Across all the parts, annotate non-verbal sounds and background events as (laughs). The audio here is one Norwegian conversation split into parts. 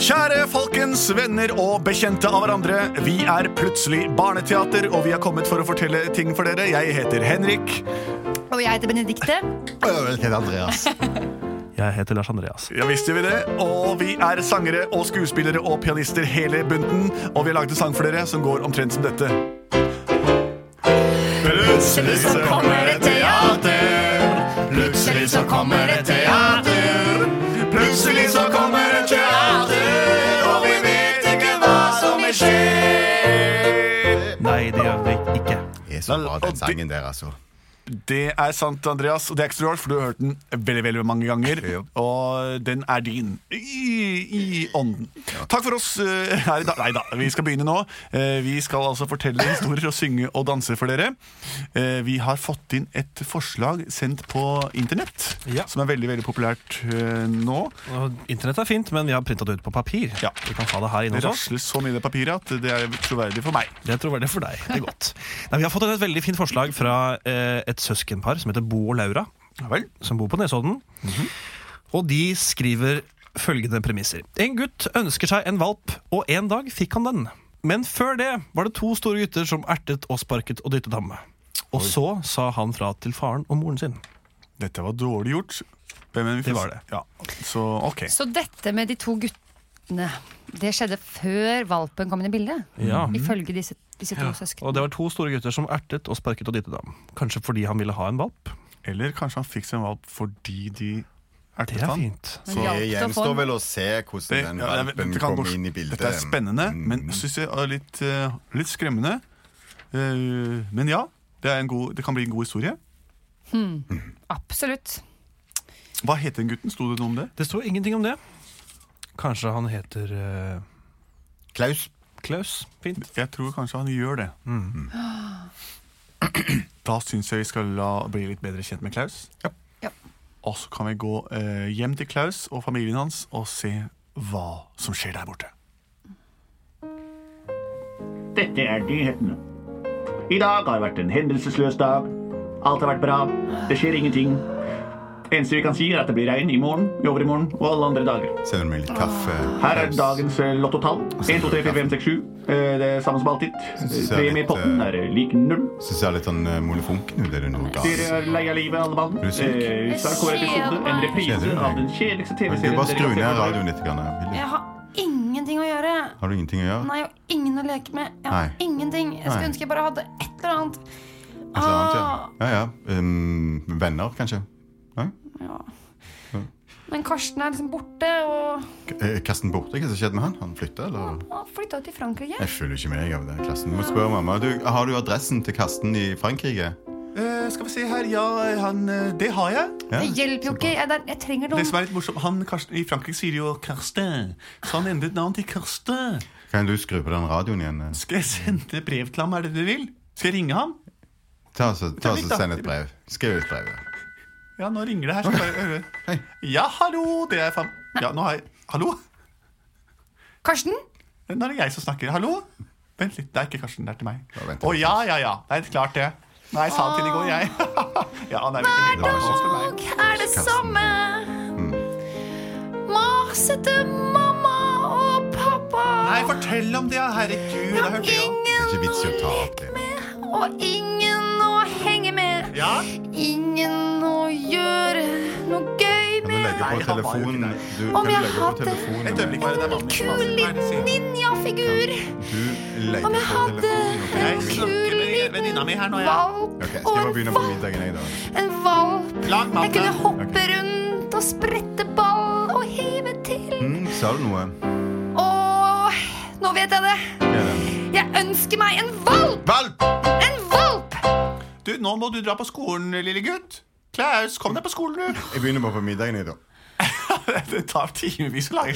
Kjære folkens, venner og bekjente av hverandre. Vi er plutselig Barneteater, og vi har kommet for å fortelle ting for dere. Jeg heter Henrik. Og jeg heter Benedikte. Og Jeg heter Andreas. (laughs) Jeg heter Lars Andreas. Ja, visste vi det. Og vi er sangere og skuespillere og pianister hele bunten. Og vi har laget en sang for dere som går omtrent som dette. Plutselig så kommer et teater. Plutselig så kommer et teater. Som skje. Nei, det gjør vi ikke. Det er så bra, den sangen der, altså. Det er sant, Andreas, og det er ikke så rart, for du har hørt den veldig veldig mange ganger. Ja. Og den er din i, i ånden. Takk for oss uh, her i dag. Nei da, vi skal begynne nå. Uh, vi skal altså fortelle historier og synge og danse for dere. Uh, vi har fått inn et forslag sendt på internett, Ja. som er veldig veldig populært nå. Og Internett er fint, men vi har printa det ut på papir. Ja. Vi kan ha det her inne Det hos oss. rasler så mye papir det papiret at det er troverdig for meg. Det er troverdig er for deg. Det er godt. Nei, vi har fått inn et veldig fint forslag fra eh, et søskenpar som heter Bo og Laura. Som bor på Nesodden. Og de skriver følgende premisser. En gutt ønsker seg en valp, og en dag fikk han den. Men før det var det to store gutter som ertet og sparket og dyttet ham. Og så sa han fra til faren og moren sin. Dette var dårlig gjort. Men vi Det var det. Ja. Så okay. Så dette med de to guttene, det skjedde før valpen kom inn i bildet? Ja. Ifølge disse, disse to Og søsknene. det var to store gutter som ertet og sparket og dittet ham. Kanskje fordi han ville ha en valp? Eller kanskje han fikk seg en valp fordi de Det ertet er. Men Det hjalp det å gjenstår vel å se hvordan Det, den valpen ja, kommer inn i bildet. Dette er spennende, men syns jeg er litt, uh, litt skremmende. Uh, men ja, det, er en god, det kan bli en god historie. Absolutt. Hva het den gutten? Sto det noe om det? Det sto ingenting om det. Kanskje han heter uh... Klaus. Klaus. Fint. Jeg tror kanskje han gjør det. Da syns jeg vi skal la bli litt bedre kjent med Klaus. Ja. Ja. Og så kan vi gå eh, hjem til Klaus og familien hans og se hva som skjer der borte. Dette er nyhetene. I dag har vært en hendelsesløs dag. Alt har vært bra. Det skjer ingenting. Eneste vi kan si, er at det blir regn i morgen, i overmorgen og alle andre dager. Sender meg litt kaffe? Her er dagens eh, lottotall. 1, 2, 3, 4, 5, 6, 7. Eh, Det er samme som alltid. Synes med er i potten eh, er eh, lik null. Syns jeg er litt sånn Mole Funken. Er det Dere er lei av livet, alle mann. Eh, Snart kommer episode, en reprise av den kjedeligste TV-serien bare skru ned radioen litt? Grann, Jeg har ingenting å gjøre. Har du ingenting å gjøre? Nei, og ingen å leke med. Jeg har Nei. ingenting. Jeg skulle Nei. ønske jeg bare hadde et eller annet. Et eller annet, ja. ja, ja. Um, venner, kanskje? Nei? Ja. Men Karsten er liksom borte, og K- eh, Karsten borte? Hva skjedde med han? Han flytta, eller? han flytta til Frankrike. Jeg følger ikke med av den klassen. Du må spørre mamma. Du, har du adressen til Karsten i Frankrike? Eh, skal vi se her. Ja, han, eh, det har jeg. Ja. Det hjelper jo ikke. Jeg, der- jeg trenger Det som er litt morsomt, han, Karsten, I Frankrike sier de jo Karsten, så han endret navn til Karsten. Kan du skru på den radioen igjen? Skal jeg sende brev til ham? Er det det du vil? Skal jeg ringe ham? Ta så, ta litt, så. Send et brev. Skriv et brev. Ja, nå ringer det her. Så bare. (laughs) Hei. Ja, hallo! Det er fam... Ja, nå har jeg Hallo? Karsten? Nå er det jeg som snakker. Hallo? Vent litt, det er ikke Karsten. Det er til meg. Ja, Å ja, ja, ja. Det er klart, det. Nei, jeg sa det til i går, jeg. (laughs) ja, nei, meg. Dag er det samme. Masete mamma og pappa. Nei, fortell om det. Herregud. Jeg ikke Ingen å leke med, og ingen å henge. Ja? Ingen å gjøre noe gøy med. legge Nei, på han var jo ikke telefonen? der. Du, Om kan jeg legge på hadde- telefonen? Et øyeblikk bare. Det er mamma. Kul Hva er det liten sier? ninjafigur. Du legger Om jeg på hadde telefonen. Jeg liten snakker med venninna mi her nå, ja. Valp Ok, skal og jeg bare en begynne på valp. middagen, jeg, da? En valp. Lag Jeg kunne da. hoppe rundt og sprette ball og hive til. Mm, sa du noe? Åh, nå vet jeg det. Hva er det? Jeg ønsker meg en valp! Valp! En valp! Du, nå må du dra på skolen, lille gutt. Klaus, kom deg på skolen, du. (laughs) Jeg begynner bare på middagen, jeg, da. (laughs) det tar timevis å lage,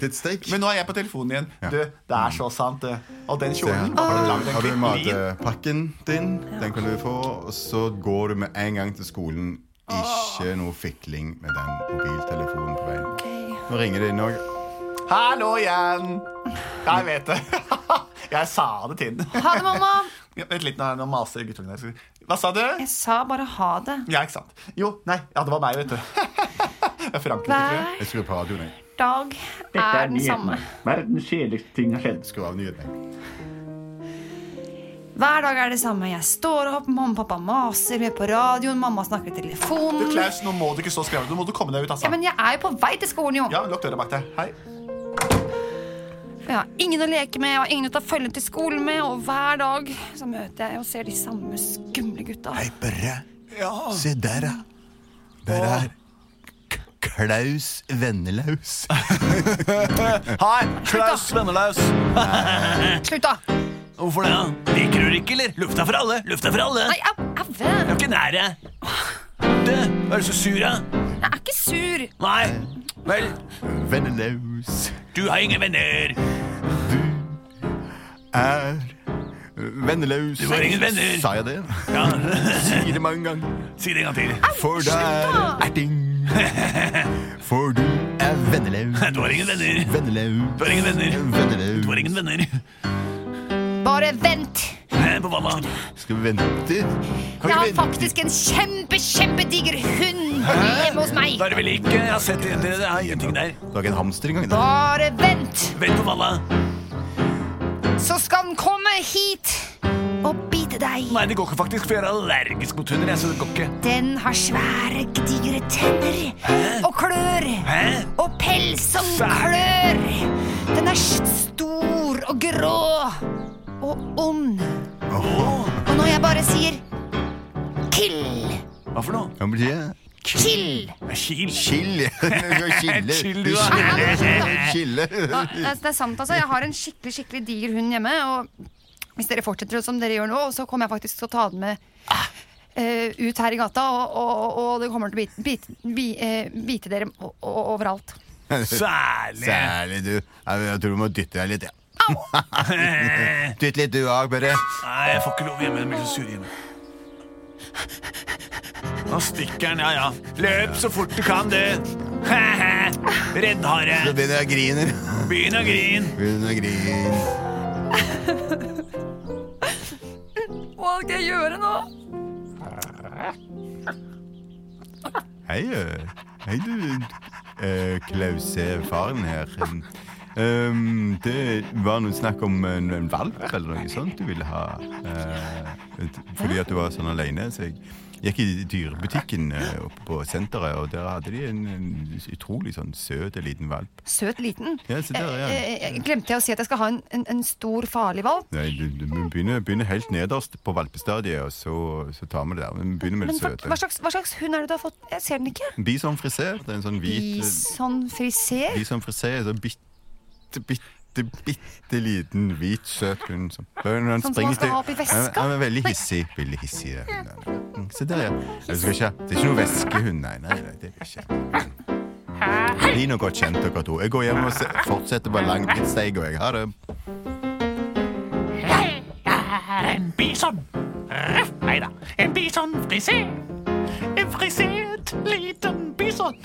det steak. Men nå er jeg på telefonen igjen. Ja. Du, det er så sant, det. Og den kjolen her. har du Har du matpakken din? Den kan du få. Og så går du med en gang til skolen. Ikke noe fikling med den mobiltelefonen på veien. Nå ringer det inn òg. Hallo igjen! Jeg vet det. (laughs) Jeg sa det til den. Ha det, mamma. (laughs) Ja, Vent litt, nå nå maser guttungen her. Hva sa du? Jeg sa bare ha det. Ja, ikke sant. Jo, nei, ja, det var meg, vet du. (laughs) Frankrike, tror jeg. Skrur på radioen. jeg. dag er er den samme. Verdens kjedeligste ting har skjedd. Skru av nyhetene. Hver dag er det samme. Jeg står opp, mamma og pappa maser, vi er på radioen, mamma snakker i Du, telefonen. Klaus, nå må du ikke stå skrevet. Nå må du komme deg ut, altså. Ja, men jeg er jo på vei til skolen, jo. Ja, lukk døra bak deg. Hei. Jeg har ingen å leke med, jeg har ingen å ta følge til skolen med, og hver dag så møter jeg og ser de samme skumle gutta. Hei, Børre. Ja. Se der, ja. Der er K- Klaus Vennelaus. (laughs) Hei, Klaus Vennelaus. (laughs) Slutt, da! Hvorfor det? Liker du det ikke, eller? Lufta for alle! Lufta for alle! Nei, au, au. Jeg er ikke nær deg. Du, er du så sur, da? Jeg er ikke sur. Nei. Vel, Vennelaus du har ingen venner. Er venneløs. Du har ingen venner. Sa jeg det? Ja, Sier det mange ganger. Si det en gang til. For det er erting. For du er venneløs. Du har ingen venner. Venneløs. Du har ingen venner. Venneløs. Du har ingen venner. Bare vent. På hva da? Skal vi vente? Kan Jeg har vente? faktisk en kjempe, kjempediger hund hjemme hos meg. Da er det vel ikke Jeg har sett det. Det er ingenting der. Du har ikke en hamster engang? Bare vent, Vent på hva da? Så skal den komme hit og bite deg. Nei, det går ikke faktisk, for jeg er allergisk mot hunder. Jeg, så det går ikke. Den har svære, digre tenner og klør. Hæ? Og pels som klør. Den er stor og grå og ond. Og når jeg bare sier kill, Hva for noe? Ja, men det? Chill. Chill. (laughs) Skal Chille. Chill, Du da. Chille. Ja, det er- det er sant, altså. Jeg har en skikkelig skikkelig diger hund hjemme. Og hvis dere fortsetter som dere gjør nå, så kommer jeg faktisk til å ta den med eh, ut her i gata. Og, og, og det kommer til å bite, bite, bite, eh, bite dere overalt. Særlig. Særlig du. Jeg, jeg tror du må dytte deg litt. Ja. (laughs) Dytt litt du òg, bare. Nei, jeg får ikke lov hjemme. Jeg blir så sur hjemme. Nå stikker han, ja ja. Løp så fort du kan, du. (laughs) Redd Så begynner jeg å grine. Begynn å grine. Begynner å grine. Hva skal jeg gjøre nå? Hei, eh, hei du, eh, Klaus, er faren her. Um, det var noe snakk om en, en valp eller noe sånt du ville ha. Uh, fordi at du var sånn alene. Så jeg gikk i dyrebutikken eh, oppe på senteret, og der hadde de en, en utrolig sånn søt liten valp. Søt liten. Ja, så der, ja. Eh, eh, Glemte jeg å si at jeg skal ha en, en, en stor, farlig valp? Nei, du, du begynner, begynne helt nederst på valpestadiet, og så, så tar vi det der. Men vi begynner med det søte. hva, slags, hva slags hund er det du har fått? Jeg ser den ikke. Bison frisé. Det er en sånn hvit Bison frisé? Bison frisé så bitte, bitte, bitte liten, hvit, søt hund. Som, Sånn som springer man skal til- ha oppi veska? Han, er veldig hissig. Veldig hissig. Ja. Mm, Se der, ja. Jeg skal ikke, det er ikke noe veskehund, nei. nei, nei det er ikke. Bli nå godt kjent, dere to. Jeg går hjem og se, fortsetter på langtidssteig, og jeg har det. En bison. Nei da, en bison frisé. En frisert liten bison.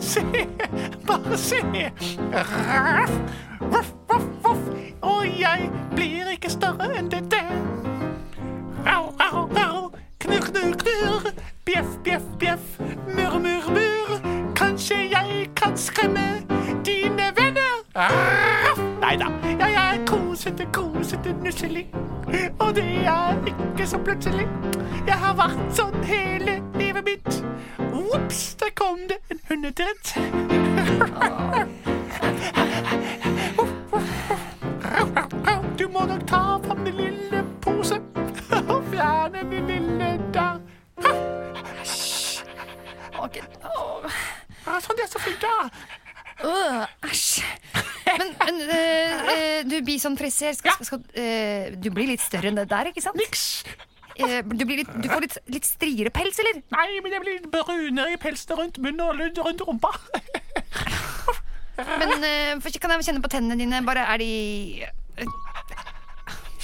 Se, bare se. Ruff, ruff, ruff, ruff. Og jeg blir ikke større enn dette. Au, au, au. Knurr, knurr, knurr. Bjeff, bjeff, bjeff. Murr, murr, murr. Kanskje jeg kan skremme dine venner. Ruff. Nei da, jeg er kosete, kosete nusseling. Og det er ikke så plutselig. Jeg har vært sånn hele livet mitt. Ops, der kom det en hundedrett. Du må nok ta fram den lille pose og fjerne den lille der. Sånn, det er så fint, da. Æsj. Men, men eh, eh, du, bison friser, skal, skal, skal, eh, du blir litt større enn det der, ikke sant? Niks. Eh, du, blir litt, du får litt, litt striere pels, eller? Nei, men jeg blir brunere i pelsen rundt munnen og rundt, rundt rumpa. Men eh, for- kan jeg kjenne på tennene dine? Bare er de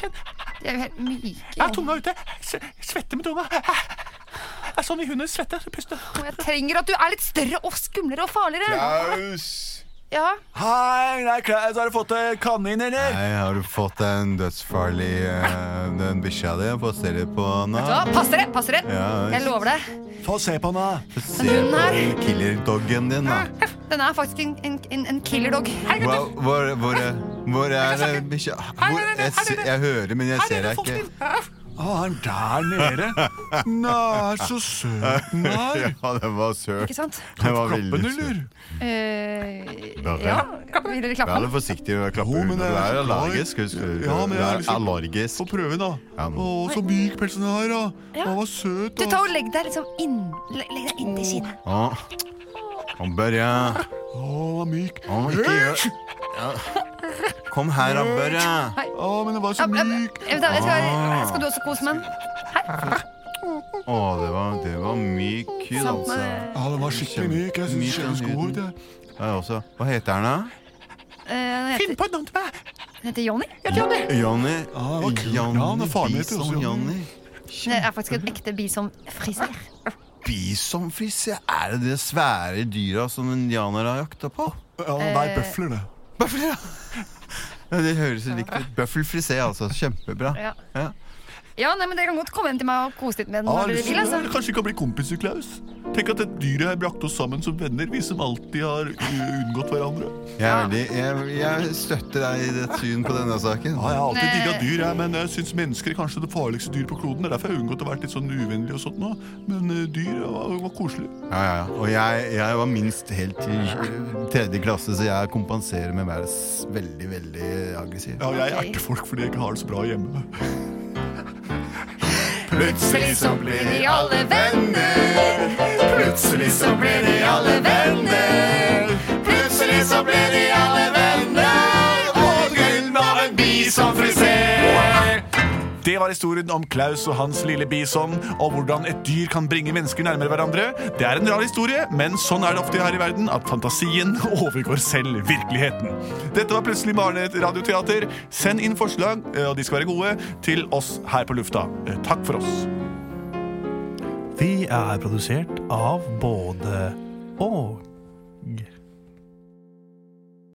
Kjenn. De er jo helt myke. Jeg har tunga ute. S- Svetter med tunga. Det er sånn i hunder svetter. Puster. Og jeg trenger at du er litt større og skumlere og farligere. Klaus! Ja, Hei, nei, Klaus, har du fått en kanin, eller? Nei, har du fått en dødsfarlig uh, Den bikkja di? Få se litt på henne. Pass dere! pass dere Ja, Jeg lover det. Få se på henne. Få se den på den killerdoggen din, da. Den er faktisk en, en, en, en killerdog. Hva, hvor, hvor, er- hvor er bikkja? Jeg, jeg hører, men jeg ser deg ikke. Å, han der nede. (laughs) Nei, så søt den er. (laughs) Ja, den var søt. Ikke sant? Den var Klappen, veldig søt. eller? Eh, Bare. ja. Vil dere klappe Vær den? litt forsiktig med å klappe. Jo, men du jeg er er allergisk. husker Husk du. Ja, men jeg er er liksom- allergisk. Få prøve, da. Ja, men- Å, så myk pelsen er, da. Ja. Den var søt. Du, ta og Legg deg liksom inn Legg legg deg inntil kinnet. Å, Kom, Børje. Å, var myk. Å, ikke gjør ja. Kom her, da, Børre. Å, men den var så myk. Jeg jeg skal, skal du også kose med den? Å, det var, det var myk kyd, altså. Ja, den var skikkelig myk. Jeg syns den god ut. jeg. Ja, også. Hva heter den, da? Eh, Finn på et navn til meg. den heter Johnny. Johnny. Johnny det var kult. Ja, han faren min heter også Bison Jonny. Jonny. Det er faktisk et ekte bisonfriser. Bisonfriser? Er det det svære dyra som indianere har jakta på? Ja, nei, Eh, bøfler, det. Bøfler, ja. Det høres likt ut. Bøffelfrisé, altså. Kjempebra. Ja. Ja. nei, men Dere kan godt komme hjem til meg og kose litt med den Ah, når dere vil. altså. Kanskje vi kan bli kompiser, Klaus? Tenk at et dyr her brakte oss sammen som venner, vi som alltid har unngått hverandre. Jeg, er veldig, jeg, jeg støtter deg i ditt syn på denne saken. Ah, jeg har alltid digga dyr, jeg, men jeg syns mennesker er kanskje det farligste dyr på kloden. Det er derfor jeg har unngått å være litt sånn uvennlig og sånt nå. Men uh, dyr var, var koselig. Ja, ja, ja. Og jeg, jeg var minst helt til tredje klasse, så jeg kompenserer med å være veldig, veldig aggressiv. Ja, jeg erter folk fordi jeg ikke har det så bra hjemme. Plutselig så blir de alle venner. Plutselig så blir de alle venner. Plutselig så blir de alle venner. Og grunn av en bisonfriser! Det var historien om Klaus og hans lille bison, og hvordan et dyr kan bringe mennesker nærmere hverandre. Det er en rar historie, men sånn er det ofte her i verden, at fantasien (laughs) overgår selv virkeligheten. Dette var plutselig Barnet radioteater. Send inn forslag, eh, og de skal være gode, til oss her på lufta. Eh, Takk for oss. Vi er produsert av både og.